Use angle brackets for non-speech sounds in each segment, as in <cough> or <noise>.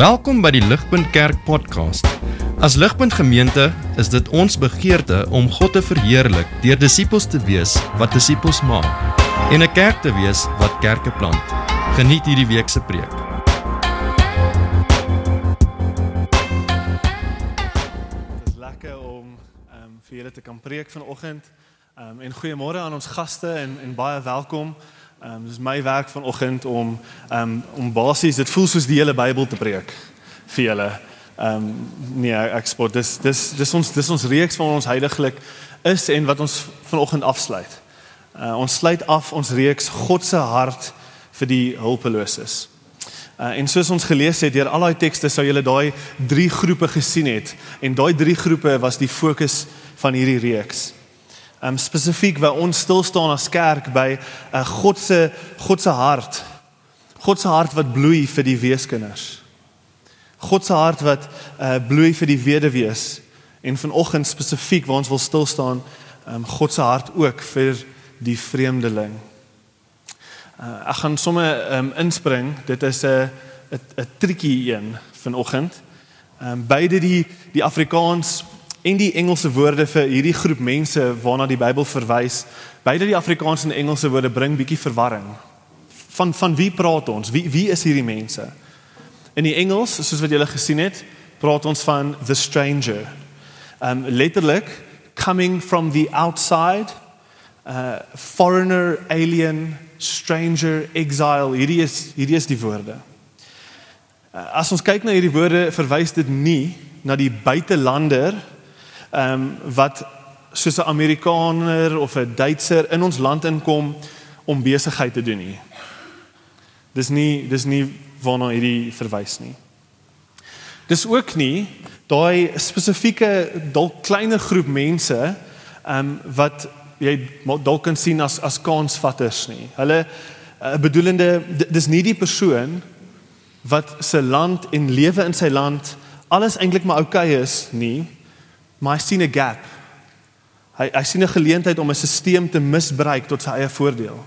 Welkom by die Ligpunt Kerk podcast. As Ligpunt Gemeente is dit ons begeerte om God te verheerlik deur disippels te wees wat disippels maak en 'n kerk te wees wat kerke plant. Geniet hierdie week se preek. Dit is lekker om um, vir julle te kan preek vanoggend. Um, en goeiemôre aan ons gaste en en baie welkom. Ehm um, dis my werk vanoggend om ehm um, om basies dit voel soos die hele Bybel te preek vir julle. Ehm um, nee, ek spot dis dis dis ons dis ons reeks van ons heiliglik is en wat ons vanoggend afsluit. Uh, ons sluit af ons reeks God se hart vir die hulpeloses. Uh, en soos ons gelees het deur al daai tekste sou julle daai drie groepe gesien het en daai drie groepe was die fokus van hierdie reeks um, spesifiek waar ons stil staan as kerk by 'n uh, God se God se hart. God se hart wat bloei vir die weeskinders. God se hart wat uh, bloei vir die weduwees en vanoggend spesifiek waar ons wil stil staan, um, God se hart ook vir die vreemdeling. Uh, ek gaan sommer um, inspring. Dit is 'n 'n triekie een vanoggend. Ehm um, beide die die Afrikaans en die Engelse woorde vir hierdie groep mense waarna die Bybel verwys. Beide die Afrikaanse en Engelse woorde bring bietjie verwarring. Van van wie praat ons? Wie wie is hierdie mense? In die Engels, soos wat julle gesien het, praat ons van the stranger. Um letterlik coming from the outside, uh foreigner, alien, stranger, exile. Hierdie is hierdie is die woorde. Uh, as ons kyk na hierdie woorde, verwys dit nie na die buitelander ehm um, wat soos 'n Amerikaner of 'n Duitser in ons land inkom om besigheid te doen nie. Dis nie dis nie waarna hierdie verwys nie. Dis ook nie daai spesifieke dalk kleiner groep mense ehm um, wat jy dalk kan sien as as kansvatters nie. Hulle uh, bedoelende dis nie die persoon wat se land en lewe in sy land alles eintlik maar oukei okay is nie maar hy sien 'n gap. Hy hy sien 'n geleentheid om 'n stelsel te misbruik tot sy eie voordeel.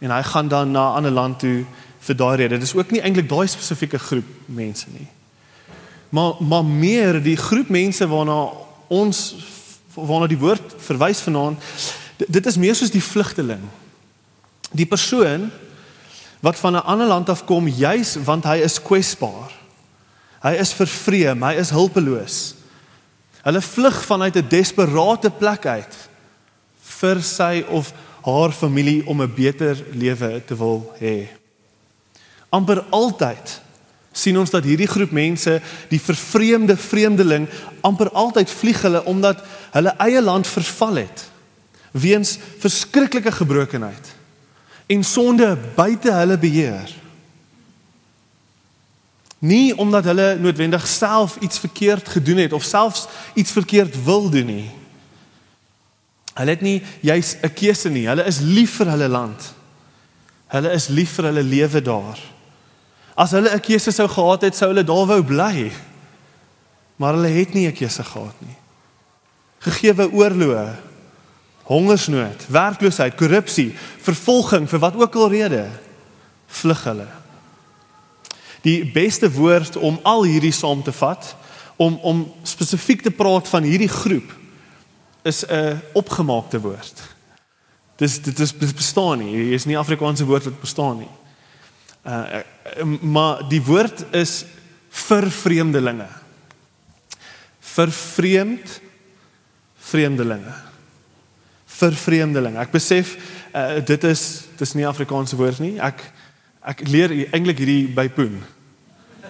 En hy gaan dan na 'n ander land toe vir daai rede. Dit is ook nie eintlik daai spesifieke groep mense nie. Maar maar meer die groep mense waarna ons waarna die woord verwys vanaand, dit is meer soos die vlugteling. Die persoon wat van 'n ander land af kom juis want hy is kwesbaar. Hy is vervreem, hy is hulpeloos. Hulle vlug vanuit 'n desperate plek uit vir sy of haar familie om 'n beter lewe te wil hê. amper altyd sien ons dat hierdie groep mense, die vervreemde vreemdeling, amper altyd vlieg hulle omdat hulle eie land verval het weens verskriklike gebrokenheid en sonde buite hulle beheer. Nie omdat hulle noodwendig self iets verkeerd gedoen het of selfs iets verkeerd wil doen nie. Hulle het nie juis 'n keuse nie. Hulle is lief vir hulle land. Hulle is lief vir hulle lewe daar. As hulle 'n keuse sou gehad het, sou hulle daar wou bly. Maar hulle het nie 'n keuse gehad nie. Gegeewe oorloë, hongersnood, werkloosheid, korrupsie, vervolging vir wat ook al rede, vlug hulle die beste woord om al hierdie saam te vat om om spesifiek te praat van hierdie groep is 'n opgemaakte woord. Dis dit is dit bestaan nie. Hier is nie Afrikaanse woord wat bestaan nie. Uh maar die woord is vir vreemdelinge. Vir vreemd vreemdelinge. Vir vreemdelinge. Ek besef uh dit is dis nie Afrikaanse woord nie. Ek Ek leer eintlik hierdie by Poen.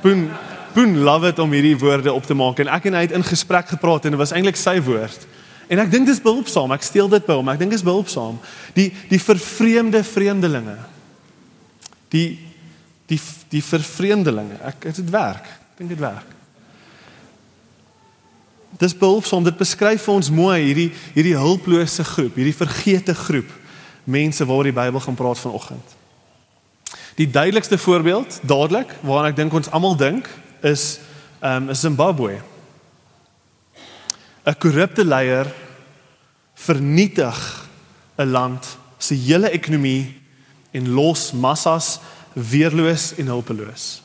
Poen Poen love dit om hierdie woorde op te maak en ek en hy het in gesprek gepraat en dit was eintlik sy woord. En ek dink dis behulpsaam. Ek steel dit by hom. Ek dink dis behulpsaam. Die die vervreemde vreemdelinge. Die die die vervreemdelinge. Ek dit werk. Ek dink dit werk. Dis behulpsaam. Dit beskryf vir ons mooi hierdie hierdie hulplose groep, hierdie vergete groep mense waaroor die Bybel gaan praat vanoggend. Die duidelikste voorbeeld dadelik waaraan ek dink ons almal dink is ehm um, Zimbabwe. 'n Korrupte leier vernietig 'n land se hele ekonomie en los massas weerloos en hulpeloos.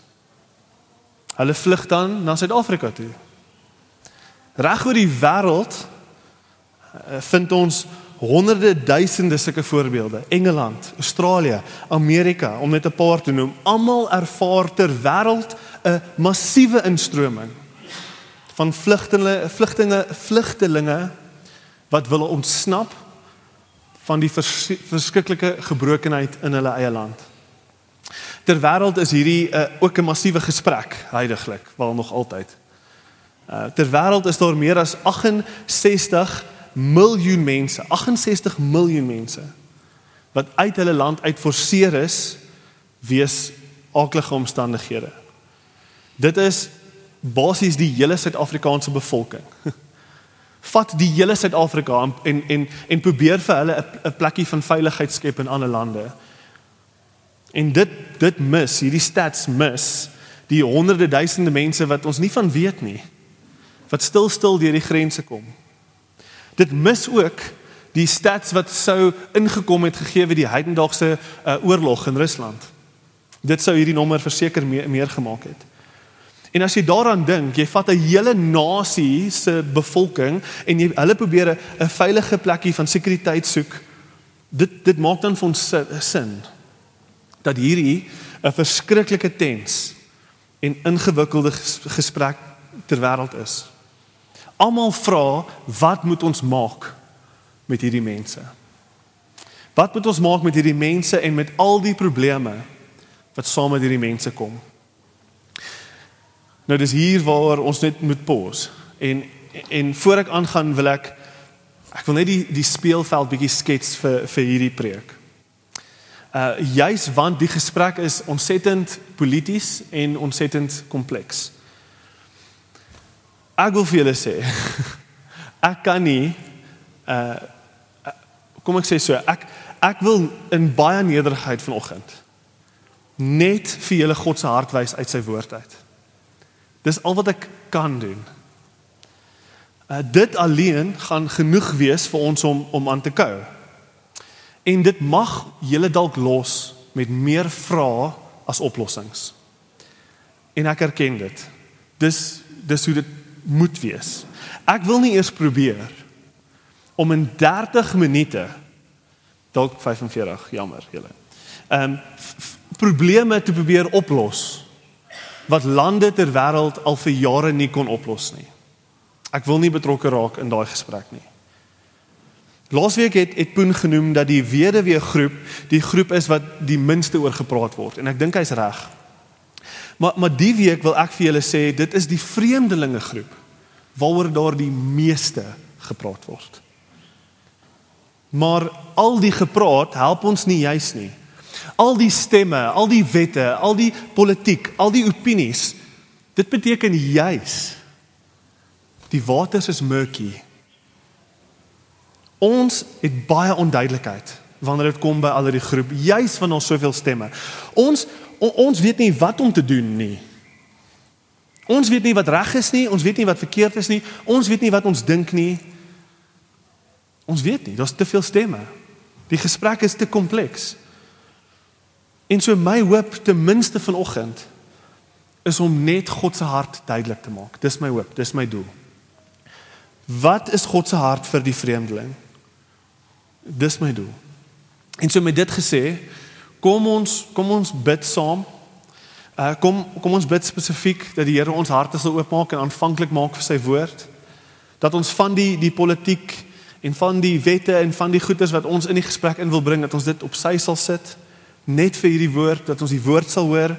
Hulle vlug dan na Suid-Afrika toe. Reg oor die wêreld eh, vind ons honderde duisende sulke voorbeelde. Engeland, Australië, Amerika om net 'n paar te noem. Almal ervaar ter wêreld 'n massiewe instroming van vlugtelinge, vlugtinge, vlugtelinge wat wil ontsnap van die vers, verskriklike gebrokenheid in hulle eie land. Ter wêreld is hierdie uh, ook 'n massiewe gesprek heidaglik, wel nog altyd. Uh, ter wêreld is daar meer as 68 miljoen mense, 68 miljoen mense wat uit hulle land uitforceer is wees aaklige omstandighede. Dit is basies die hele Suid-Afrikaanse bevolking. <laughs> Vat die hele Suid-Afrika en en en probeer vir hulle 'n plekkie van veiligheid skep in ander lande. En dit dit mis, hierdie stats mis die honderde duisende mense wat ons nie van weet nie. Wat stil stil deur die grense kom. Dit mis ook die stats wat sou ingekom het gegee wie die heidendaagse uh, oorlog in Rusland. Dit sou hierdie nommer verseker meer, meer gemaak het. En as jy daaraan dink, jy vat 'n hele nasie se bevolking en jy hulle probeer 'n veilige plekkie van sekuriteit soek. Dit dit maak dan vir ons sin dat hierdie 'n verskriklike tens en ingewikkelde gesprek ter wêreld is. Almal vra wat moet ons maak met hierdie mense? Wat moet ons maak met hierdie mense en met al die probleme wat saam met hierdie mense kom? Nou dis hier waar ons net moet pause en en voor ek aangaan wil ek ek wil net die die speelveld bietjie skets vir vir hierdie preek. Uh juis want die gesprek is ontsettend polities en ontsettend kompleks. Ek wil vir julle sê ek kan nie uh kom ek sê so ek ek wil in baie nederigheid vanoggend net vir julle God se hart wys uit sy woord uit. Dis al wat ek kan doen. Uh dit alleen gaan genoeg wees vir ons om om aan te kou. En dit mag julle dalk los met meer vrae as oplossings. En ek erken dit. Dis dis hoe dit moet wees. Ek wil nie eers probeer om in 30 minute dalk 45, jammer julle. Ehm um, probleme te probeer oplos wat lande ter wêreld al vir jare nie kon oplos nie. Ek wil nie betrokke raak in daai gesprek nie. Laasweek het het Poen genoem dat die weduwee groep die groep is wat die minste oor gepraat word en ek dink hy's reg. Maar maar die week wil ek vir julle sê dit is die vreemdelinge groep waaroor daar die meeste gepraat word. Maar al die gepraat help ons nie juis nie. Al die stemme, al die wette, al die politiek, al die opinies. Dit beteken juis die waters is murky. Ons het baie onduidelikheid wanneer dit kom by al die groep, juis van ons soveel stemme. Ons on, ons weet nie wat om te doen nie. Ons weet nie wat reg is nie, ons weet nie wat verkeerd is nie, ons weet nie wat ons dink nie. Ons weet nie, daar's te veel stemme. Die gesprek is te kompleks. En so my hoop ten minste vanoggend is om net God se hart duidelik te maak. Dis my hoop, dis my doel. Wat is God se hart vir die vreemdeling? Dis my doel. En so met dit gesê, Kom ons kom ons bid saam. Uh kom kom ons bid spesifiek dat die Here ons harte sal oopmaak en aanvanklik maak vir sy woord. Dat ons van die die politiek en van die wette en van die goeders wat ons in die gesprek in wil bring dat ons dit op sy sal sit net vir hierdie woord dat ons die woord sal hoor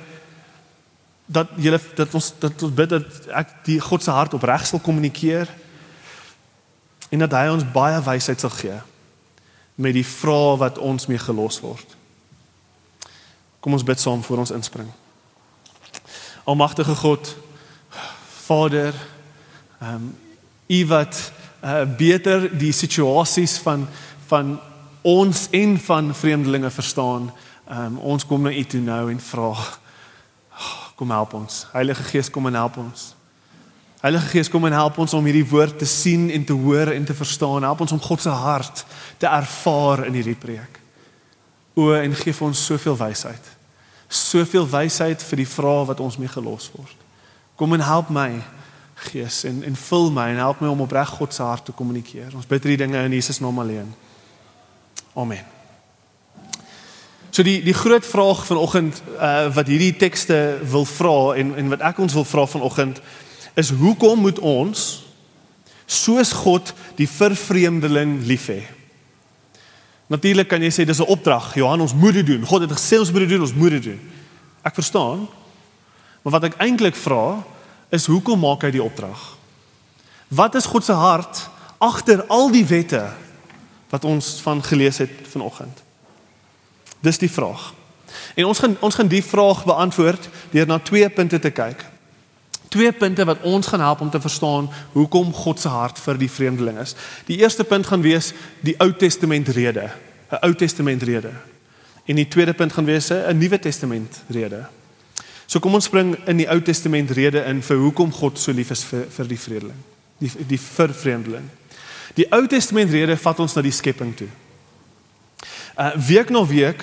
dat julle dat ons dat ons bid dat ek die God se hart opreg sal kommunikeer en dat hy ons baie wysheid sal gee met die vrae wat ons mee gelos word. Kom ons bid saam voor ons inspring. Almagtige God, Vader, ehm um, U wat uh, beter die situasies van van ons en van vreemdelinge verstaan. Ehm um, ons kom na U toe nou en vra kom help ons. Heilige Gees kom en help ons. Heilige Gees kom en help ons om hierdie woord te sien en te hoor en te verstaan. Help ons om God se hart te ervaar in hierdie preek. O en gee vir ons soveel wysheid soveel wysheid vir die vrae wat ons mee gelos word. Kom en help my, Gees, en en vul my en help my om opreg God se hart te kommunikeer. Ons bid hierdie dinge in Jesus naam alleen. Amen. So die die groot vraag vanoggend uh wat hierdie tekste wil vra en en wat ek ons wil vra vanoggend is hoekom moet ons soos God die vervreemdeling lief hê? Natuurlik kan jy sê dis 'n opdrag. Johan, ons moet dit doen. God het gesê ons moet dit doen, ons moet dit doen. Ek verstaan. Maar wat ek eintlik vra is hoekom maak hy die opdrag? Wat is God se hart agter al die wette wat ons van gelees het vanoggend? Dis die vraag. En ons gaan ons gaan die vraag beantwoord deur na twee punte te kyk. Twee punte wat ons gaan help om te verstaan hoekom God se hart vir die vreemdeling is. Die eerste punt gaan wees die Ou Testament rede, 'n Ou Testament rede. En die tweede punt gaan wees 'n Nuwe Testament rede. So kom ons spring in die Ou Testament rede in vir hoekom God so lief is vir vir die vreemdeling, die die vir vreemdeling. Die Ou Testament rede vat ons na die skepping toe. Uh week na week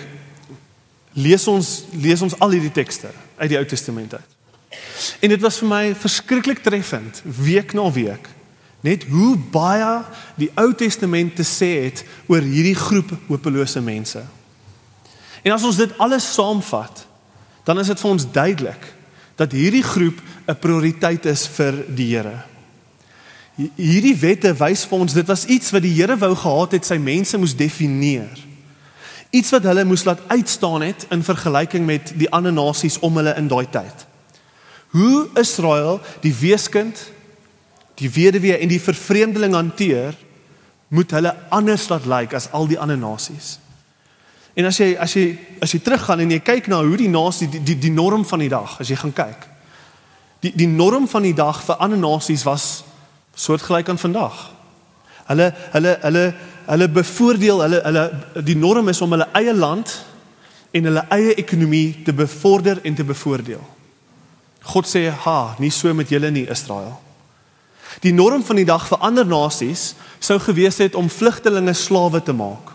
lees ons lees ons al hierdie tekste uit die Ou Testament uit. En dit was vir my verskriklik treffend week na week net hoe baie die Ou Testament te sê het oor hierdie groep hopelose mense. En as ons dit alles saamvat, dan is dit vir ons duidelik dat hierdie groep 'n prioriteit is vir die Here. Hierdie wette wys vir ons dit was iets wat die Here wou gehad het sy mense moes definieer. Iets wat hulle moes laat uitstaan het in vergelyking met die ander nasies om hulle in daai tyd hoe Israel die weeskind, die weduwee en die vervreemdeling hanteer, moet hulle anders laat lyk like as al die ander nasies. En as jy as jy as jy teruggaan en jy kyk na hoe die nasie die, die die norm van die dag, as jy gaan kyk. Die die norm van die dag vir ander nasies was soortgelyk aan vandag. Hulle hulle hulle hulle bevoordeel hulle hulle die norm is om hulle eie land en hulle eie ekonomie te bevorder en te bevoordeel. God sê, "Ha, nie so met julle nie, Israel." Die norm van die dag vir ander nasies sou gewees het om vlugtelinge slawe te maak.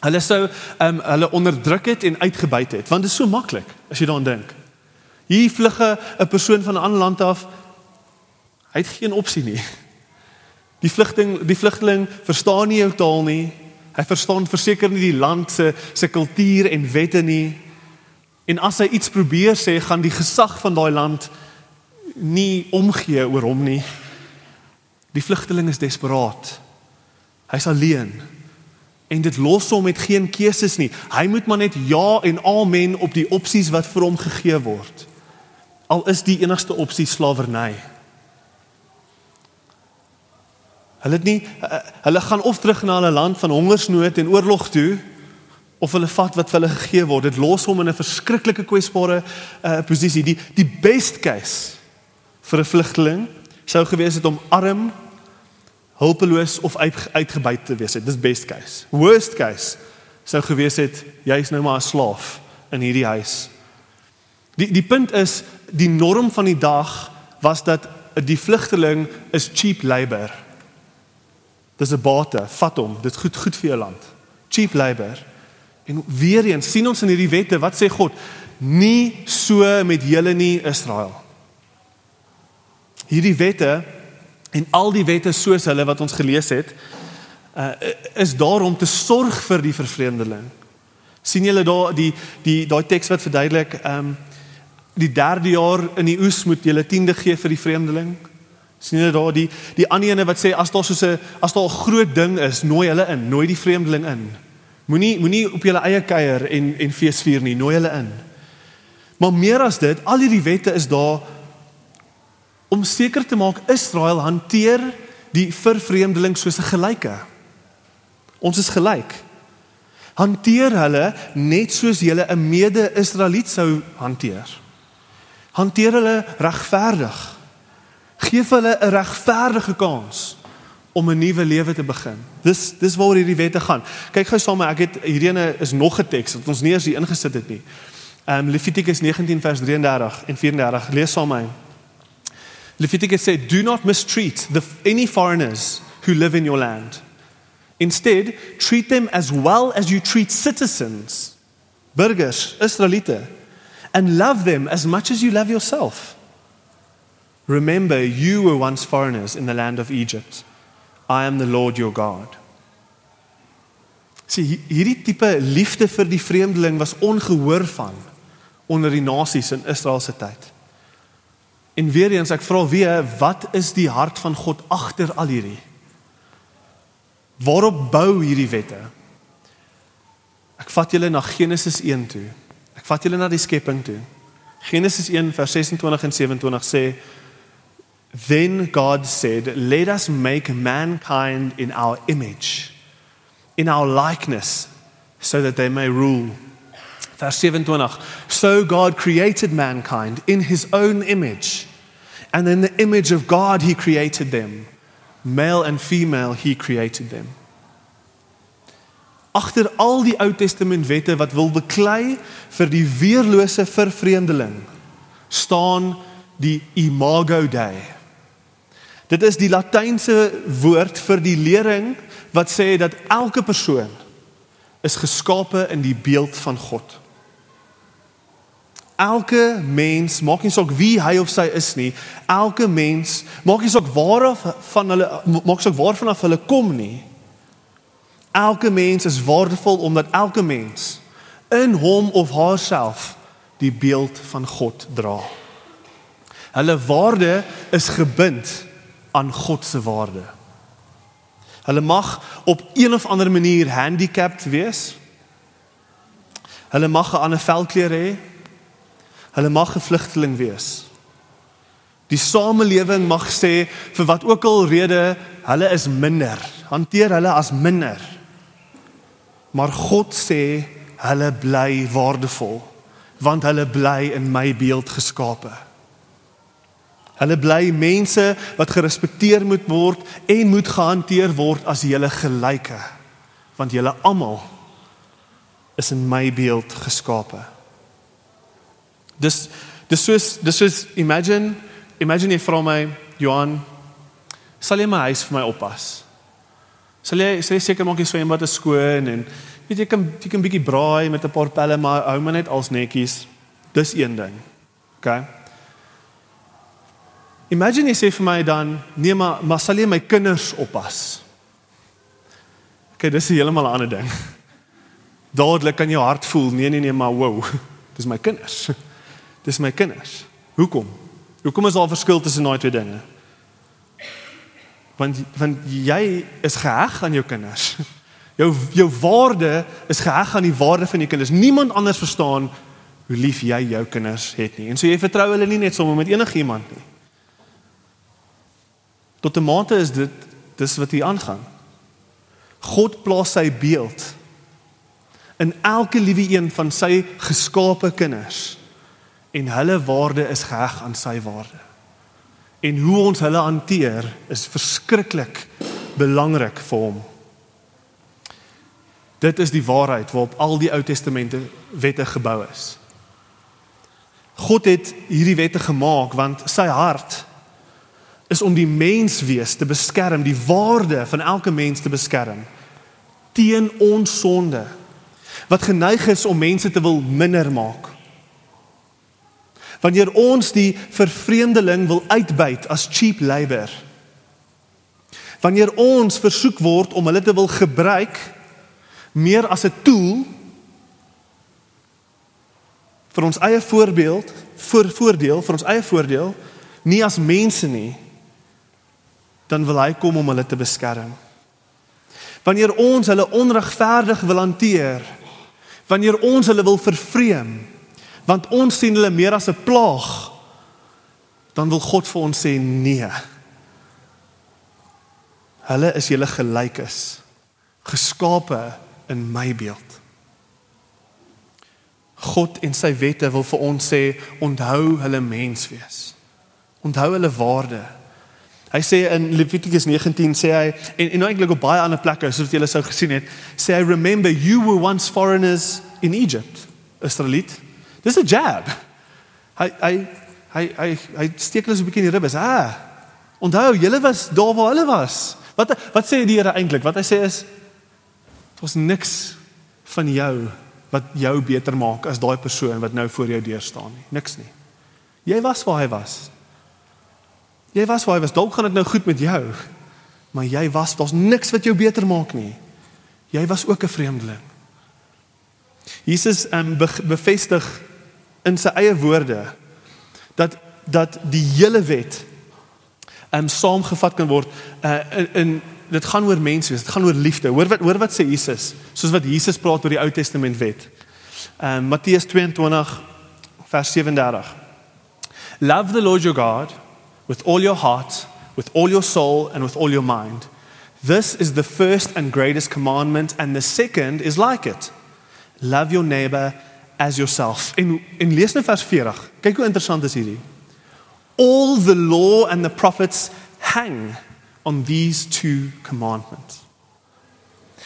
Hulle sou um, hulle onderdruk het en uitgebuit het, want dit is so maklik as jy daaraan dink. Hier vlugge 'n persoon van 'n ander land af. Hy het geen opsie nie. Die vlugting, die vlugteling verstaan nie jou taal nie. Hy verstaan verseker nie die land se se kultuur en wette nie. En as hy iets probeer sê, gaan die gesag van daai land nie omgee oor hom nie. Die vlugteling is desperaat. Hy's alleen. En dit los hom met geen keuses nie. Hy moet maar net ja en amen op die opsies wat vir hom gegee word. Al is die enigste opsie slawerny. Hulle het nie hulle gaan of terug na hulle land van hongersnood en oorlog toe of hulle vat wat vir hulle gegee word. Dit los hom in 'n verskriklike kwesbare uh, posisie. Die die best case vir 'n vlugteling sou gewees het om arm, hulpeloos of uit, uitgebuit te wees. Dis best case. Worst case sou gewees het jy's nou maar 'n slaaf in hierdie huis. Die die punt is die norm van die dag was dat die vlugteling is cheap labor. Dis 'n bate, vat hom, dit goed goed vir jou land. Cheap labor. En weer eens sien ons in hierdie wette wat sê God nie so met julle nie Israel. Hierdie wette en al die wette soos hulle wat ons gelees het uh, is daar om te sorg vir die vervreemdeling. sien julle daar die die daai teks wat verduidelik ehm um, die derde jaar in die oes moet julle tiende gee vir die vreemdeling. sien julle daar die die ander ene wat sê as daar so 'n as daar 'n groot ding is, nooi hulle in, nooi die vreemdeling in. Moenie moenie op jou eie kuier en en feesvier nie, nooi hulle in. Maar meer as dit, al hierdie wette is daar om seker te maak Israel hanteer die vervreemdeling soos 'n gelyke. Ons is gelyk. Hanteer hulle net soos jy 'n mede-Israeliet sou hanteer. Hanteer hulle regverdig. Geef hulle 'n regverdige kans om 'n nuwe lewe te begin. Dis dis waaroor hierdie wette gaan. Kyk gou saam ek het hierdie is nog 'n teks wat ons nie eens hier ingesit het nie. Ehm um, Levitikus 19 vers 33 en 34. Lees saam my. Leviticus said, "Do not mistreat the any foreigners who live in your land. Instead, treat them as well as you treat citizens, burgers, Israelite, and love them as much as you love yourself." Remember, you were once foreigners in the land of Egypt. I am the Lord your God. Sien, hierdie tipe liefde vir die vreemdeling was ongehoor van onder die nasies in Israel se tyd. En weer eens ek vra weer, wat is die hart van God agter al hierdie? Waarop bou hierdie wette? Ek vat julle na Genesis 1 toe. Ek vat julle na die skepping toe. Genesis 1 vers 26 en 27 sê Then God said, "Let us make mankind in our image, in our likeness, so that they may rule." Vers 27. So God created mankind in his own image, and in the image of God he created them. Male and female he created them. Agter al die Ou Testament wette wat wil beklei vir die weerlose vervreemdeling, staan die imago Dei. Dit is die latynse woord vir die lering wat sê dat elke persoon is geskape in die beeld van God. Elke mens, maak nie saak wie hy of sy is nie, elke mens, maak nie saak waar of van hulle maak saak waarvan af hulle kom nie. Elke mens is waardevol omdat elke mens in hom of haarself die beeld van God dra. Hulle waarde is gebind aan God se waarde. Hulle mag op een of ander manier handicapped wees. Hulle mag 'n ander velkleur hê. Hulle mag 'n vlugteling wees. Die samelewing mag sê vir wat ook al rede hulle is minder. Hanteer hulle as minder. Maar God sê hulle bly waardevol want hulle bly in my beeld geskape. Hulle bly mense wat gerespekteer moet word en moet gehanteer word as julle gelyke. Want julle almal is in my beeld geskape. Dis dis soos dis soos imagine imagine jy vra my Johan sal jy my huis vir my oppas? Sal jy sê seker maak jy swembad is skoon en weet jy kan jy kan bietjie braai met 'n paar pelle maar hou maar net als netjies. Dis een ding. OK. Imagine jy sê vir my dan, nee maar, maar sal jy my kinders oppas? OK, dis 'n heeltemal ander ding. <laughs> Dadelik kan jou hart voel, nee nee nee, maar wow. <laughs> Dis my kinders. <laughs> Dis my kinders. Hoekom? Hoekom is daar 'n verskil tussen daai twee dinge? Want want jy is geheg aan jou kinders. Jou jou waarde is geheg aan die waarde van jou kinders. Niemand anders verstaan hoe lief jy jou kinders het nie. En so jy vertrou hulle nie net sommer met enigiemand nie. Tot 'n mate is dit dis wat hier aangaan. God plaas sy beeld in elke liewe een van sy geskape kinders en hulle waarde is geheg aan sy waarde. En hoe ons hulle hanteer is verskriklik belangrik vir hom. Dit is die waarheid waarop al die Ou Testamente wette gebou is. God het hierdie wette gemaak want sy hart is om die menswees te beskerm, die waarde van elke mens te beskerm teen ons sonde wat geneig is om mense te wil minder maak. Wanneer ons die vervreemdeling wil uitbuit as cheap labor. Wanneer ons versoek word om hulle te wil gebruik meer as 'n tool vir ons eie voorbeeld, vir voordeel, vir ons eie voordeel, nie as mense nie, dan wil hy kom om hulle te beskerm. Wanneer ons hulle onregverdig wil hanteer, wanneer ons hulle wil vervreem, want ons sien hulle meer as 'n plaag, dan wil God vir ons sê nee. Hulle is julle gelykes, geskape in my beeld. God en sy wette wil vir ons sê onthou hulle mens wees. Onthou hulle waarde. Hy sê in Levitikus 19 sê hy en en eintlik op baie ander plekke soos wat julle sou gesien het, sê hy remember you were once foreigners in Egypt. Israeliet. Dis 'n jab. Hy hy hy hy hy steek hulle so 'n bietjie in die ribbes. Ah. Onthou, julle was daar waar hulle was. Wat wat sê die Here eintlik? Wat hy sê is daar's niks van jou wat jou beter maak as daai persoon wat nou voor jou deur staan nie. Niks nie. Jy was waar hy was. Jy was waar jy was. Dalk gaan dit nou goed met jou. Maar jy was, daar's niks wat jou beter maak nie. Jy was ook 'n vreemdeling. Jesus um, bevestig in sy eie woorde dat dat die hele wet um saamgevat kan word uh, in, in dit gaan oor mens wees, dit gaan oor liefde. Hoor wat hoor wat sê Jesus? Soos wat Jesus praat oor die Ou Testament wet. Um Matteus 22 vers 37. Love the Lord your God with all your heart, with all your soul and with all your mind. This is the first and greatest commandment and the second is like it. Love your neighbor as yourself. In in lees net vers 40. Kyk hoe interessant is hierdie. All the law and the prophets hang on these two commandments.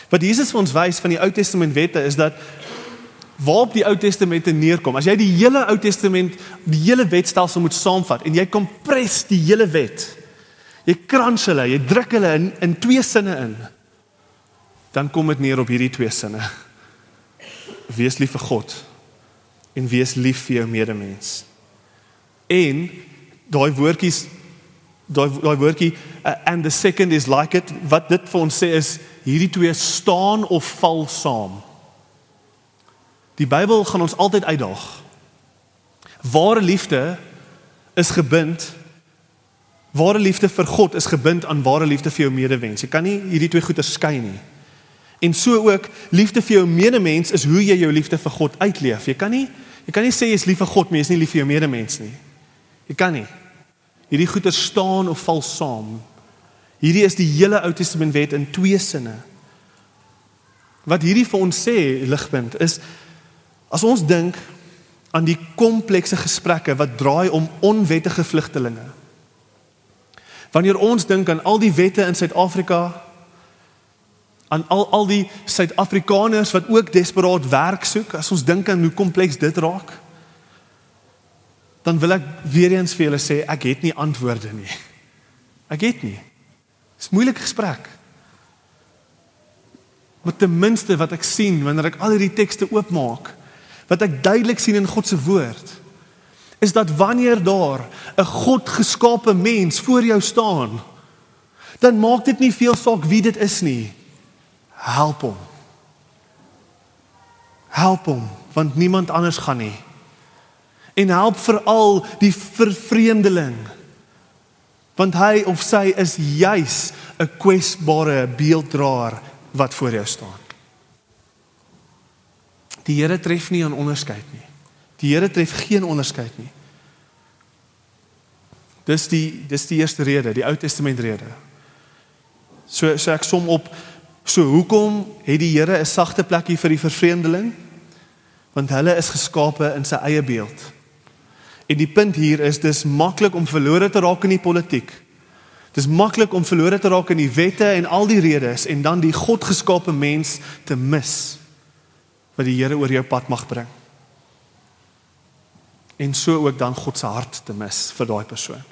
Wat Jesus vir ons wys van die Ou Testament wette is dat waarop die Ou Testament neerkom. As jy die hele Ou Testament, die hele wetstelsel moet saamvat en jy kompres die hele wet. Jy krans hulle, jy druk hulle in in twee sinne in. Dan kom dit neer op hierdie twee sinne. Wees lief vir God en wees lief vir jou medemens. En daai woordjies daai daai woordjie uh, and the second is like it wat dit vir ons sê is hierdie twee staan of val saam. Die Bybel gaan ons altyd uitdaag. Ware liefde is gebind ware liefde vir God is gebind aan ware liefde vir jou medewens. Jy kan nie hierdie twee goeie skei nie. En so ook liefde vir jou medemens is hoe jy jou liefde vir God uitleef. Jy kan nie jy kan nie sê jy is lief vir God, maar jy is nie lief vir jou medemens nie. Jy kan nie. Hierdie goeie staan of val saam. Hierdie is die hele Ou Testament wet in twee sinne. Wat hierdie vir ons sê, ligpunt, is as ons dink aan die komplekse gesprekke wat draai om onwettige vlugtelinge. Wanneer ons dink aan al die wette in Suid-Afrika, aan al al die Suid-Afrikaners wat ook desperaat werk soek, as ons dink aan hoe kompleks dit raak, dan wil ek weer eens vir julle sê ek het nie antwoorde nie. Ek het nie. Dis moeilike gesprek. Maar ten minste wat ek sien wanneer ek al hierdie tekste oopmaak, wat ek duidelik sien in God se woord, is dat wanneer daar 'n God geskape mens voor jou staan, dan maak dit nie veel saak wie dit is nie. Help hom. Help hom, want niemand anders gaan nie en help veral die vervreemdeling want hy of sy is juis 'n kwesbare beelddraer wat voor jou staan. Die Here tref nie aan onderskeid nie. Die Here tref geen onderskeid nie. Dis die dis die eerste rede, die Ou Testament rede. So so ek som op so hoekom het die Here 'n sagte plekkie vir die vervreemdeling? Want hulle is geskape in sy eie beeld. En die punt hier is dis maklik om verlore te raak in die politiek. Dis maklik om verlore te raak in die wette en al die redes en dan die godgeskape mens te mis wat die Here oor jou pad mag bring. En so ook dan God se hart te mis vir daai persoon.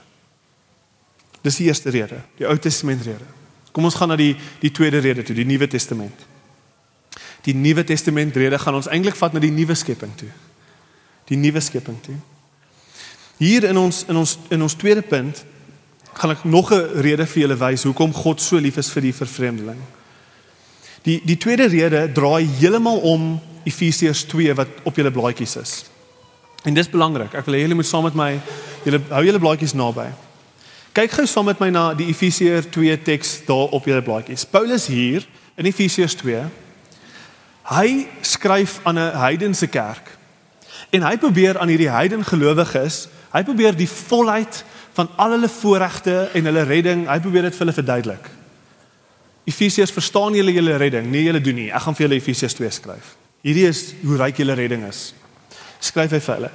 Dis die eerste rede, die Ou Testament rede. Kom ons gaan na die die tweede rede toe, die Nuwe Testament. Die Nuwe Testament rede gaan ons eintlik vat na die nuwe skepping toe. Die nuwe skepping toe. Hier in ons in ons in ons tweede punt gaan ek nog 'n rede vir julle wys hoekom God so lief is vir die vervreemdeling. Die die tweede rede draai heeltemal om Efesiërs 2 wat op julle blaadjies is. En dis belangrik. Ek wil hê julle moet saam met my julle hou julle blaadjies naby. Kyk gou saam met my na die Efesiërs 2 teks daar op julle blaadjies. Paulus hier in Efesiërs 2 hy skryf aan 'n heidense kerk. En hy probeer aan hierdie heidene gelowiges Hy probeer die volheid van al hulle voorregte en hulle redding, hy probeer dit vir hulle verduidelik. Efesiërs, verstaan julle julle redding? Nee, julle doen nie. Ek gaan vir julle Efesiërs 2 skryf. Hierdie is hoe ryk julle redding is. Skryf hy vir hulle.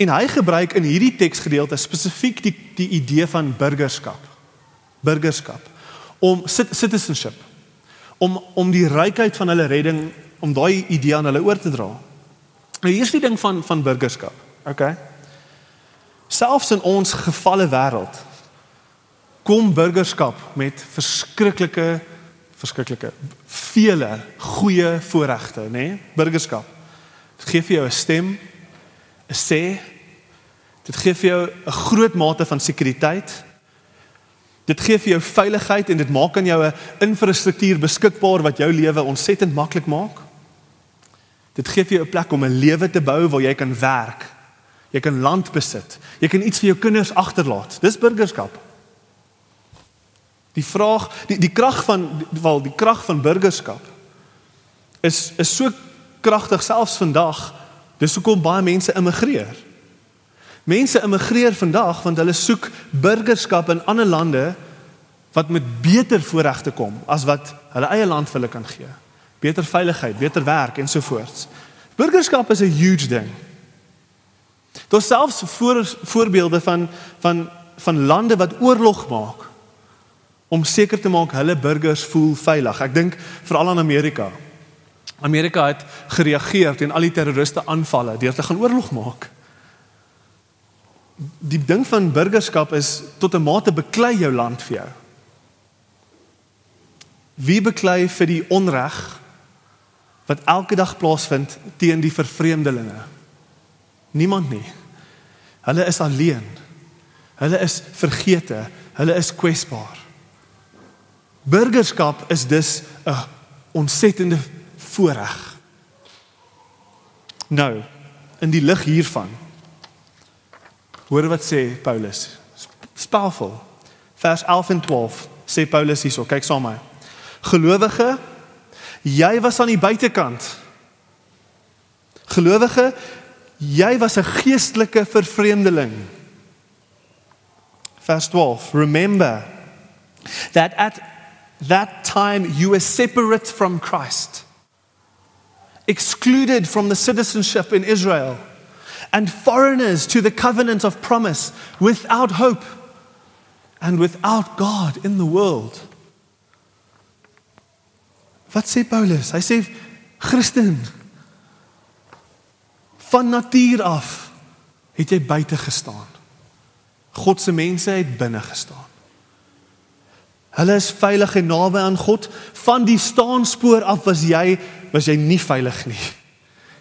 En hy gebruik in hierdie teksgedeelte spesifiek die die idee van burgerskap. Burgerskap om citizenship om om die rykheid van hulle redding om daai idee aan hulle oor te dra. Nou hier's die ding van van burgerskap. Okay? Selfs in ons gefalle wêreld kom burgerskap met verskriklike verskriklike vele goeie voorregte, nê? Nee? Burgerskap. Dit gee vir jou 'n stem, 'n sê. Dit gee vir jou 'n groot mate van sekuriteit. Dit gee vir jou veiligheid en dit maak aan jou 'n infrastruktuur beskikbaar wat jou lewe ontsettend maklik maak. Dit gee vir jou 'n plek om 'n lewe te bou waar jy kan werk. Jy kan land besit. Jy kan iets vir jou kinders agterlaat. Dis burgerskap. Die vraag, die die krag van wel die krag van burgerskap is is so kragtig selfs vandag. Dis hoekom baie mense immigreer. Mense immigreer vandag want hulle soek burgerskap in ander lande wat met beter voorregte kom as wat hulle eie land vir hulle kan gee. Beter veiligheid, beter werk en so voort. Burgerskap is 'n huge ding. Daar's selfs voor, voorbeelde van van van lande wat oorlog maak om seker te maak hulle burgers voel veilig. Ek dink veral aan Amerika. Amerika het gereageer teen al die terroriste aanvalle deur te gaan oorlog maak die ding van burgerskap is tot 'n mate beklei jou land vir jou. Wie beklei vir die onreg wat elke dag plaasvind teen die vervreemdelinge? Niemand nie. Hulle is alleen. Hulle is vergete. Hulle is kwesbaar. Burgerskap is dus 'n ontsettende voorreg. Nou, in die lig hiervan Hoor wat sê Paulus. Spelvol. Vers 11 en 12 sê Paulus hierso, kyk saam met my. Gelowige, jy was aan die buitekant. Gelowige, jy was 'n geestelike vervreemdeling. Vers 12. Remember that at that time you were separate from Christ. Excluded from the citizenship in Israel and foreigners to the covenant of promise, without hope and without God in the world. Wat sê Paulus? Hy sê Christen van natuur af het jy buite gestaan. God se mense het binne gestaan. Hulle is veilig en naby aan God. Van die staanspoor af was jy was jy nie veilig nie.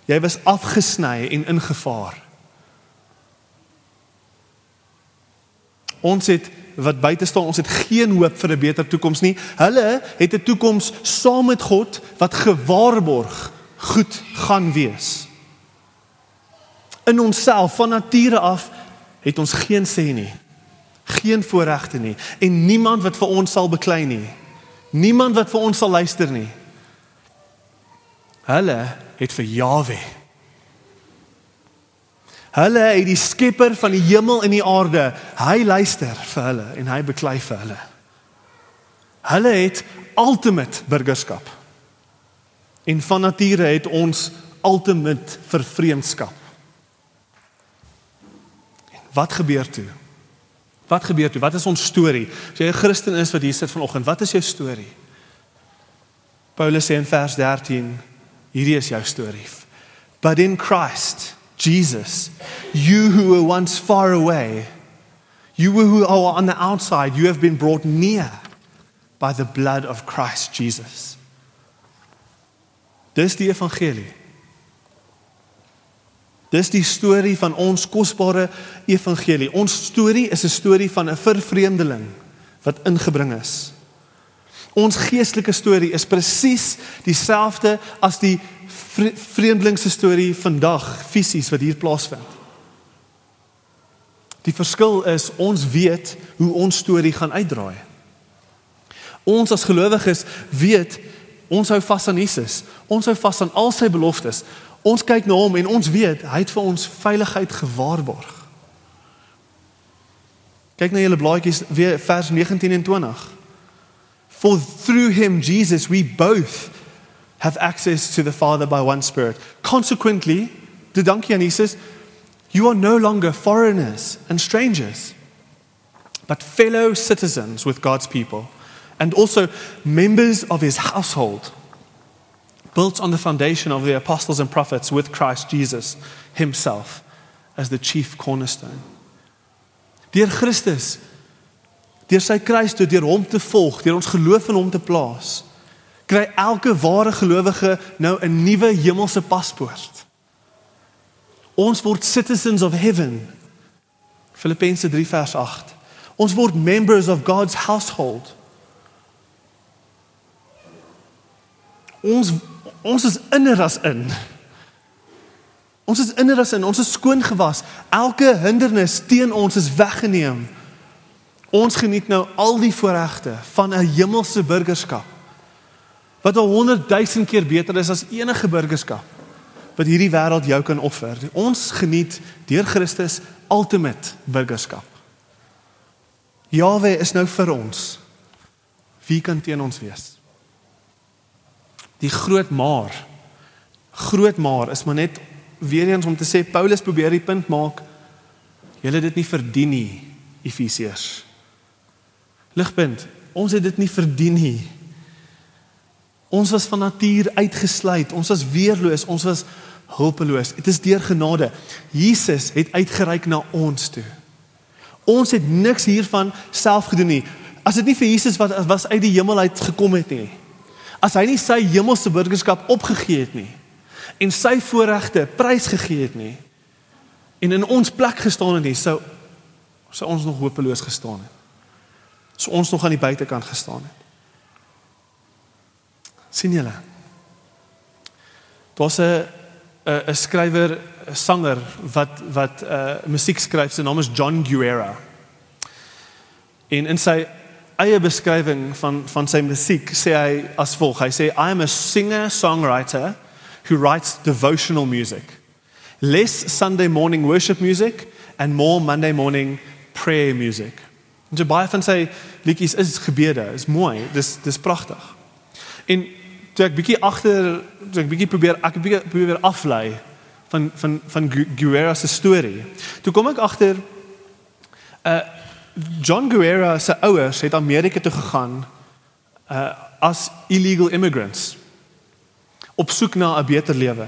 Jy was afgesny en ingevaar. Ons het wat buite staan, ons het geen hoop vir 'n beter toekoms nie. Hulle het 'n toekoms saam met God wat gewaarborg goed gaan wees. In onsself van nature af het ons geen sê nie. Geen voorregte nie en niemand wat vir ons sal beklei nie. Niemand wat vir ons sal luister nie. Hulle het vir Jawe. Hulle het die skepper van die hemel en die aarde. Hy luister vir hulle en hy beklei vir hulle. Hulle het ultimate burgerskap. En van nature het ons ultimate vervreemdskap. Wat gebeur toe? Wat gebeur toe? Wat is ons storie? As jy 'n Christen is wat hier sit vanoggend, wat is jou storie? Paulus sê in vers 13 Hierdie is jou storie. But in Christ, Jesus, you who were once far away, you who are on the outside, you have been brought near by the blood of Christ Jesus. Dis die evangelie. Dis die storie van ons kosbare evangelie. Ons storie is 'n storie van 'n vervreemdeling wat ingebring is. Ons geestelike storie is presies dieselfde as die vreemdelingse storie vandag fisies wat hier plaasvind. Die verskil is ons weet hoe ons storie gaan uitdraai. Ons as gelowiges weet ons hou vas aan Jesus. Ons hou vas aan al sy beloftes. Ons kyk na hom en ons weet hy het vir ons veiligheid gewaarborg. Kyk na julle blaadjies weer vers 19 en 20. For through him, Jesus, we both have access to the Father by one Spirit. Consequently, the donkey and he says, You are no longer foreigners and strangers, but fellow citizens with God's people, and also members of his household, built on the foundation of the apostles and prophets with Christ Jesus himself as the chief cornerstone. Dear Christus, deur sy kruis toe deur hom te volg, deur ons geloof in hom te plaas, kry elke ware gelowige nou 'n nuwe hemelse paspoort. Ons word citizens of heaven. Filippense 3 vers 8. Ons word members of God's household. Ons ons is inner as in. Ons is inner as in, ons is skoon gewas. Elke hindernis teen ons is weggeneem. Ons geniet nou al die voorregte van 'n hemelse burgerskap. Wat al 100 000 keer beter is as enige burgerskap wat hierdie wêreld jou kan offer. Ons geniet deur Christus ultimate burgerskap. Jahwe is nou vir ons. Wie kan teen ons wees? Die groot maar. Groot maar is maar net weer eens om te sê Paulus probeer die punt maak. Julle dit nie verdien nie, Efesiërs. Ligpunt, ons het dit nie verdien nie. Ons was van natuur uitgesluit, ons was weerloos, ons was hulpeloos. Dit is deur genade. Jesus het uitgereik na ons toe. Ons het niks hiervan self gedoen nie. As dit nie vir Jesus wat was uit die hemel uit gekom het nie. As hy nie sy hemelse burgerskap opgegee het nie en sy voorregte prysgegee het nie en in ons plek gestaan het nie, sou sou ons nog hopeloos gestaan het. Sou ons nog aan die buitekant gestaan het. sien julle? Daar's 'n 'n skrywer, 'n sanger wat wat 'n uh, musiek skryf, sy naam is John Guerra. En in sy eie beskrywing van van sy musiek sê hy as volg. Hy sê I am a singer-songwriter who writes devotional music. Less Sunday morning worship music and more Monday morning prayer music. En so baie van sy liedjies is gebede, is mooi, dis dis pragtig. En toe ek bietjie agter, toe ek bietjie probeer ek probeer aflei van van van Guerra se storie. Toe kom ek agter uh John Guerra se ouers het Amerika toe gegaan uh as illegal immigrants op soek na 'n beter lewe.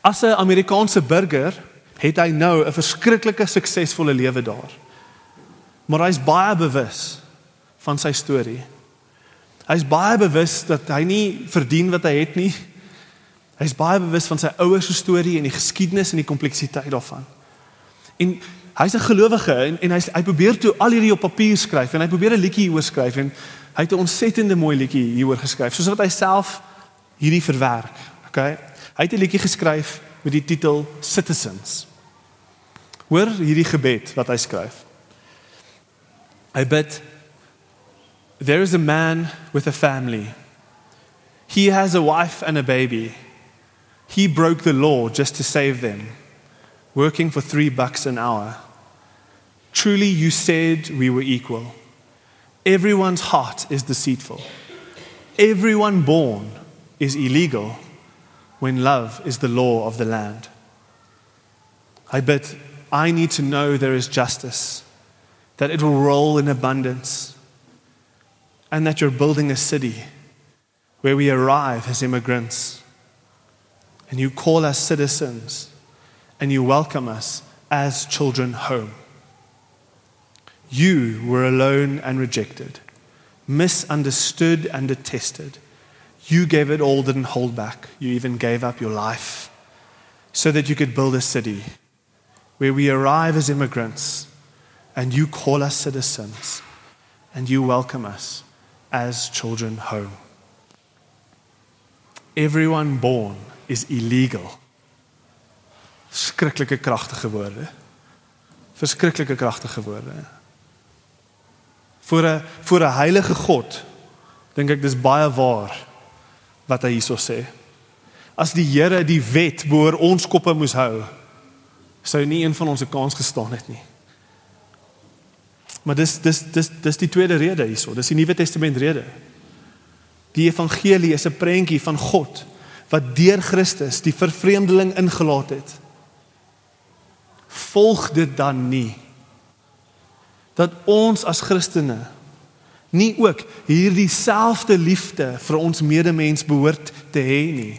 As 'n Amerikaanse burger het hy nou 'n verskriklike suksesvolle lewe daar. Maar hy's baie bewus van sy storie. Hy's baie bewus dat hy nie verdien wat hy het nie. Hy's baie bewus van sy ouers se storie en die geskiedenis en die kompleksiteit daarvan. En hy's 'n gelowige en en hy hy probeer toe al hierdie op papier skryf en hy probeer 'n liedjie hieroor skryf en hy het 'n ontsettende mooi liedjie hieroor geskryf soos wat hy self hierdie verwerk. Okay? Hy het 'n liedjie geskryf met die titel Citizens. Hoor hierdie gebed wat hy skryf. Hy bid There is a man with a family. He has a wife and a baby. He broke the law just to save them, working for 3 bucks an hour. Truly, you said we were equal. Everyone's heart is deceitful. Everyone born is illegal when love is the law of the land. I bet I need to know there is justice, that it will roll in abundance, and that you're building a city where we arrive as immigrants, and you call us citizens, and you welcome us as children home. You were alone and rejected, misunderstood and detested. You gave it all, didn't hold back. You even gave up your life so that you could build a city where we arrive as immigrants and you call us citizens and you welcome us as children home. Everyone born is illegal. Skrikkelike kragtige woorde. Verskriklike kragtige woorde. Vir 'n vir 'n heilige God dink ek dis baie waar wat hy hierso sê. As die Here die wet boor ons koppe moes hou, sou nie een van ons 'n kans gestaan het nie. Maar dis dis dis dis die tweede rede hierso. Dis die Nuwe Testament rede. Die evangelie is 'n prentjie van God wat deur Christus die vervreemdeling ingelaat het. Volg dit dan nie dat ons as Christene nie ook hierdie selfde liefde vir ons medemens behoort te hê nie.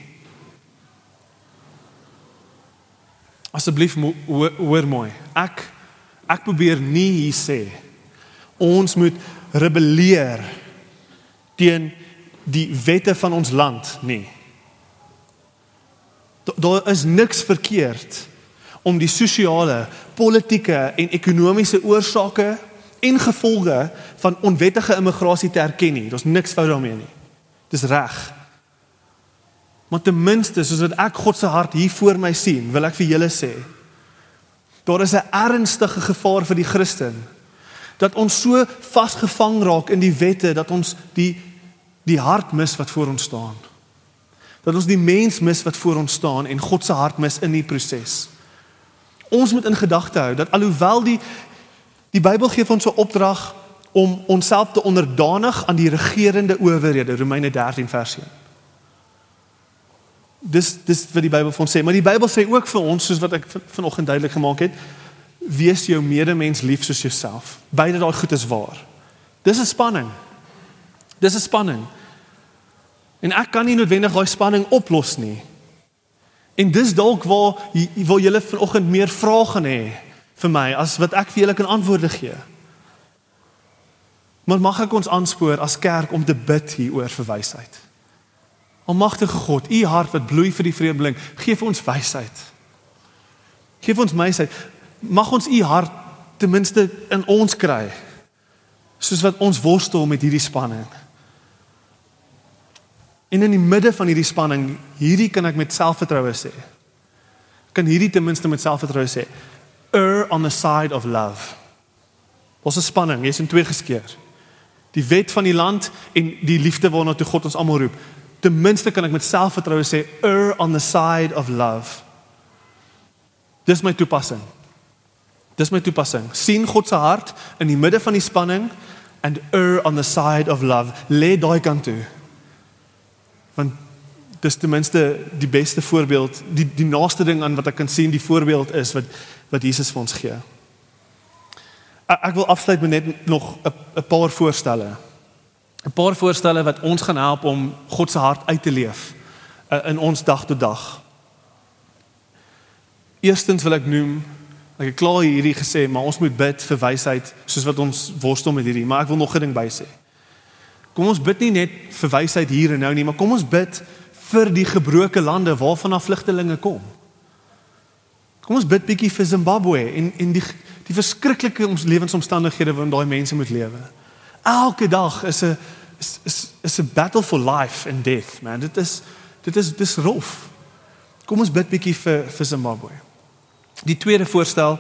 Asseblief hoor mooi. Ek ek probeer nie hier sê ons moet rebelleer teen die wette van ons land nie. Daar is niks verkeerd om die sosiale, politieke en ekonomiese oorsake en gevolge van onwettige immigrasie te erken nie. Daar's niks fout daarmee nie. Dis reg. Maar ten minste soos wat ek God se hart hier voor my sien, wil ek vir julle sê, daar is 'n ernstige gevaar vir die Christen dat ons so vasgevang raak in die wette dat ons die die hart mis wat voor ons staan. Dat ons die mens mis wat voor ons staan en God se hart mis in die proses. Ons moet in gedagte hou dat alhoewel die die Bybel gee ons 'n opdrag om onsself te onderdanig aan die regerende owerhede, Romeine 13 vers 1. Dis dis wat die Bybel vir ons sê, maar die Bybel sê ook vir ons soos wat ek vanoggend duidelik gemaak het, wees jou medemens lief soos jouself. Beide daai goed is waar. Dis 'n spanning. Dis 'n spanning. En ek kan nie noodwendig daai spanning oplos nie. En dis dalk waar waar julle vanoggend meer vrae gaan hê vir my as wat ek vir julle kan antwoorde gee. Maar mag ek ons aanspoor as kerk om te bid hieroor vir wysheid. Almagtige God, u hart wat bloei vir die vreemdeling, gee vir ons wysheid. Gee vir ons wysheid. Mag ons u hart ten minste in ons kry. Soos wat ons worstel met hierdie spanning. En in die midde van hierdie spanning, hierdie kan ek met selfvertroue sê. Kan hierdie ten minste met selfvertroue sê, err on the side of love. Ons is spanning, jy's in twee geskeer. Die wet van die land en die liefde waarna toe God ons almal roep. Ten minste kan ek met selfvertroue sê, err on the side of love. Dis my toepassing. Dis my toepassing. sien God se hart in die midde van die spanning and err on the side of love. Lê daai kant toe want dis ten minste die beste voorbeeld die die naaste ding aan wat ek kan sien die voorbeeld is wat wat Jesus vir ons gee. Ek, wil afsluit met net nog 'n paar voorstelle. 'n Paar voorstelle wat ons gaan help om God se hart uit te leef uh, in ons dag tot dag. Eerstens wil ek noem ek het klaar hierdie gesê, maar ons moet bid vir wysheid soos wat ons worstel met hierdie, maar ek wil nog 'n ding bysê. Kom ons bid nie net vir wysheid hier en nou nie, maar kom ons bid vir die gebroke lande waarvan af vlugtelinge kom. Kom ons bid bietjie vir Zimbabwe en en die die verskriklike ons lewensomstandighede waarin daai mense moet lewe. Elke dag is 'n is is is 'n battle for life and death, man. Dit is dit is dis rof. Kom ons bid bietjie vir vir Zimbabwe. Die tweede voorstel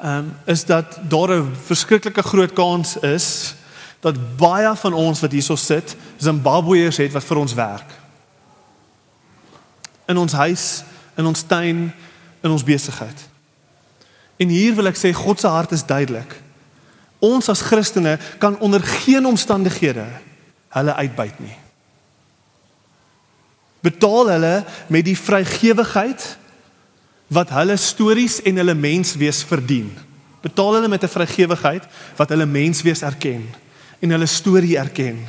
ehm um, is dat daar 'n verskriklike groot kans is dat baie van ons wat hierso sit, Zimbabweërs het wat vir ons werk. In ons huis, in ons tuin, in ons besigheid. En hier wil ek sê God se hart is duidelik. Ons as Christene kan onder geen omstandighede hulle uitbuit nie. Betaal hulle met die vrygewigheid wat hulle stories en hulle menswees verdien. Betaal hulle met 'n vrygewigheid wat hulle menswees erken en hulle storie erken.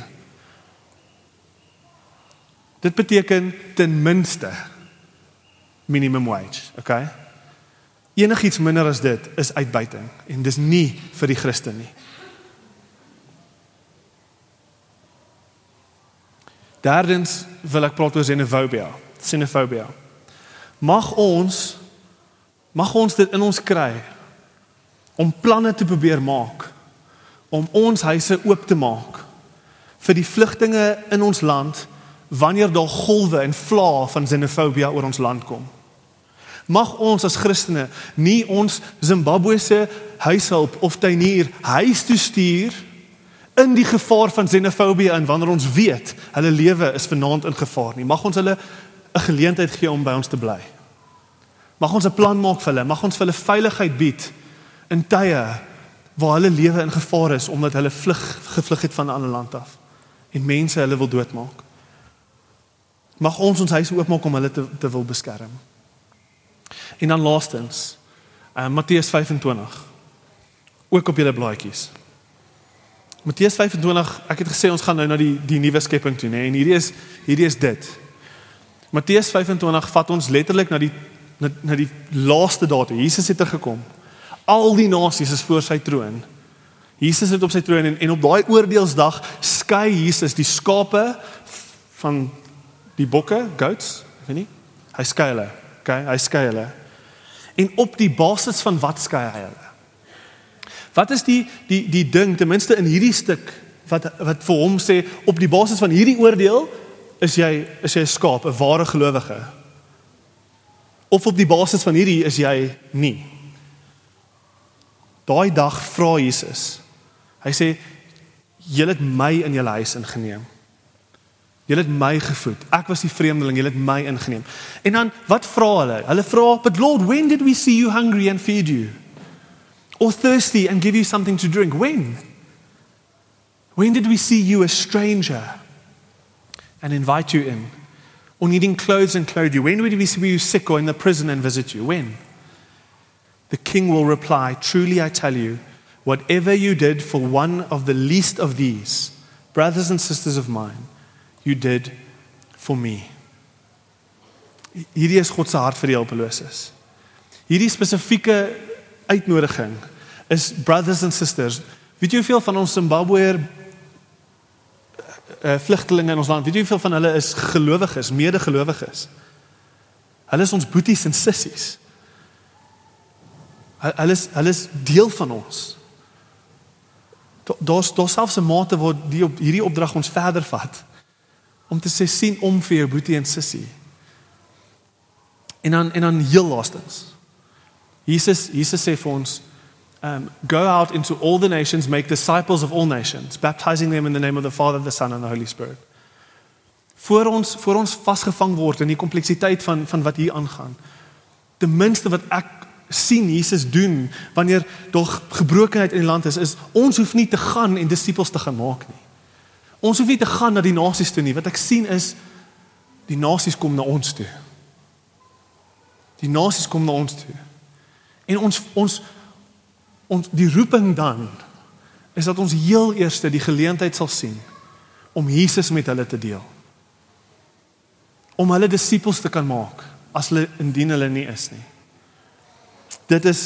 Dit beteken ten minste minimum wage, okay? Enigiets minder as dit is uitbuiting en dis nie vir die Christen nie. Derdens wil ek praat oor xenofobia. Xenofobia. Mag ons mag ons dit in ons kry om planne te probeer maak om ons huise oop te maak vir die vlugtinge in ons land wanneer daar golwe en vlae van xenofobie oor ons land kom. Mag ons as Christene nie ons Zimbabwese huishulp of tuinier huis toe stuur in die gevaar van xenofobie en wanneer ons weet hulle lewe is vanaand in gevaar nie. Mag ons hulle 'n geleentheid gee om by ons te bly. Mag ons 'n plan maak vir hulle, mag ons vir hulle veiligheid bied in tye waar hulle lewe in gevaar is omdat hulle vlug gevlug het van 'n ander land af en mense hulle wil doodmaak. Mag ons ons huise oopmaak om hulle te te wil beskerm. En dan laastens, uh, Matteus 25. Ook op julle blaadjies. Matteus 25, ek het gesê ons gaan nou na die die nuwe skepping toe, nê? Nee? En hierdie is hierdie is dit. Matteus 25 vat ons letterlik na die na, na die laaste datum. Jesus het er gekom. Al die nasies is voor sy troon. Jesus sit op sy troon en en op daai oordeelsdag skei Jesus die skape van die bokke, goats, weet nie? Hy skei hulle. Okay, hy skei hulle. En op die basis van wat skei hy hulle? Wat is die die die ding ten minste in hierdie stuk wat wat vir hom sê op die basis van hierdie oordeel is jy is jy 'n skaap, 'n ware gelowige? Of op die basis van hierdie is jy nie? Daai dag vra Jesus. Hy sê julle het my in julle huis ingeneem. Julle het my gevoed. Ek was die vreemdeling, julle het my ingeneem. En dan wat vra hulle? Hulle vra, "But Lord, when did we see you hungry and feed you? Or thirsty and give you something to drink? When? When did we see you a stranger and invite you in? Or needing clothes and clothe you? When did we see you sick or in the prison and visit you? When?" The king will reply, "Truly I tell you, whatever you did for one of the least of these, brothers and sisters of mine, you did for me. Hierdie is God se hart vir die hulpeloses. Hierdie spesifieke uitnodiging is brothers and sisters. Weet jy hoeveel van ons Zimbabweër uh, vlugtelinge in ons land, weet jy hoeveel van hulle is gelowiges, medegelowiges? Hulle is ons boeties en sissies. Hulle is hulle is deel van ons. Daar's daar's selfs 'n mate waar die op hierdie opdrag ons verder vat om te sê sien om vir jou boetie en sussie. En dan en dan heel laastens. Jesus Jesus sê vir ons um go out into all the nations make disciples of all nations baptizing them in the name of the Father the Son and the Holy Spirit. Voor ons voor ons vasgevang word in die kompleksiteit van van wat hier aangaan. Ten minste wat ek sien Jesus doen wanneer daar gebrokenheid in die land is is ons hoef nie te gaan en disippels te gaan maak nie. Ons hoef nie te gaan na die nasies toe nie. Wat ek sien is die nasies kom na ons toe. Die nasies kom na ons toe. En ons ons ons die roeping dan is dat ons heel eerste die geleentheid sal sien om Jesus met hulle te deel. Om hulle disippels te kan maak as hulle indien hulle nie is nie. Dit is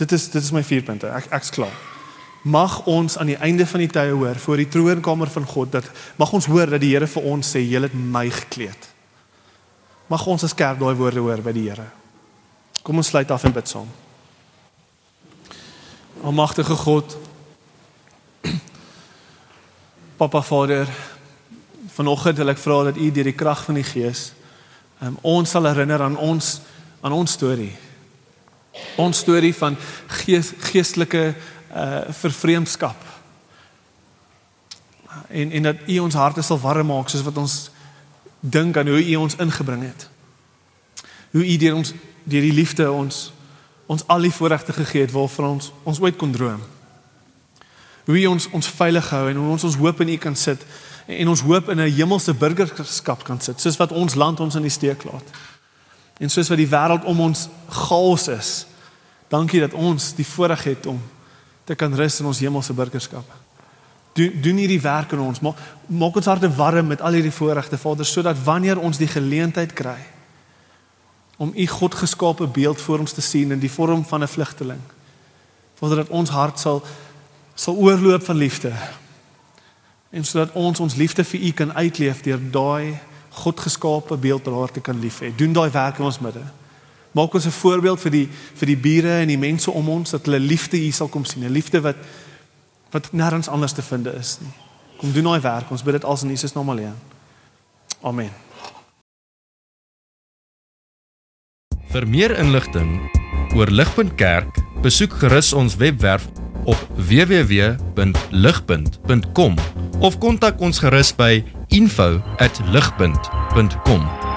dit is dit is my vier punte. Ek ek's klaar mag ons aan die einde van die tye hoor voor die troonkamer van God dat mag ons hoor dat die Here vir ons sê jy het my gekleed. Mag ons as kerk daai woorde hoor by die Here. Kom ons sluit af en bid saam. Almagtige God <clears throat> Papa Vader vanoggend wil ek vra dat U deur die krag van die Gees um, ons sal herinner aan ons aan ons storie. Ons storie van gees, geestelike uh vervreemdskap. En en dat U ons harte sal warm maak soos wat ons dink aan hoe U ons ingebring het. Hoe U deur ons deur die liefde ons ons al die voorregte gegee het waarvan ons ons ooit kon droom. Hoe U ons ons veilig hou en hoe ons ons hoop in U kan sit en ons hoop in 'n hemelse burgerskap kan sit soos wat ons land ons in die steek laat. En soos wat die wêreld om ons chaos is. Dankie dat ons die voorreg het om te kan rus in ons hemelse burgerskap. Doen doen hierdie werk in ons. Maak maak ons harte warm met al hierdie voorregte, Vader, sodat wanneer ons die geleentheid kry om u God geskape beeld voor ons te sien in die vorm van 'n vlugteling. Vader, dat ons hart sal sal oorloop van liefde. En sodat ons ons liefde vir u kan uitleef deur daai God geskape beeld daar te kan lief hê. Doen daai werk in ons midde. Maak ons 'n voorbeeld vir die vir die bure en die mense om ons dat hulle liefde hier sal kom sien, 'n liefde wat wat nêrens anders te vind is nie. Kom doen daai werk. Ons bid dit als in Jesus naam alleen. Amen. Vir meer inligting oor Ligpunt Kerk, besoek gerus ons webwerf op www.ligpunt.com of kontak ons gerus by info@ligpunt.com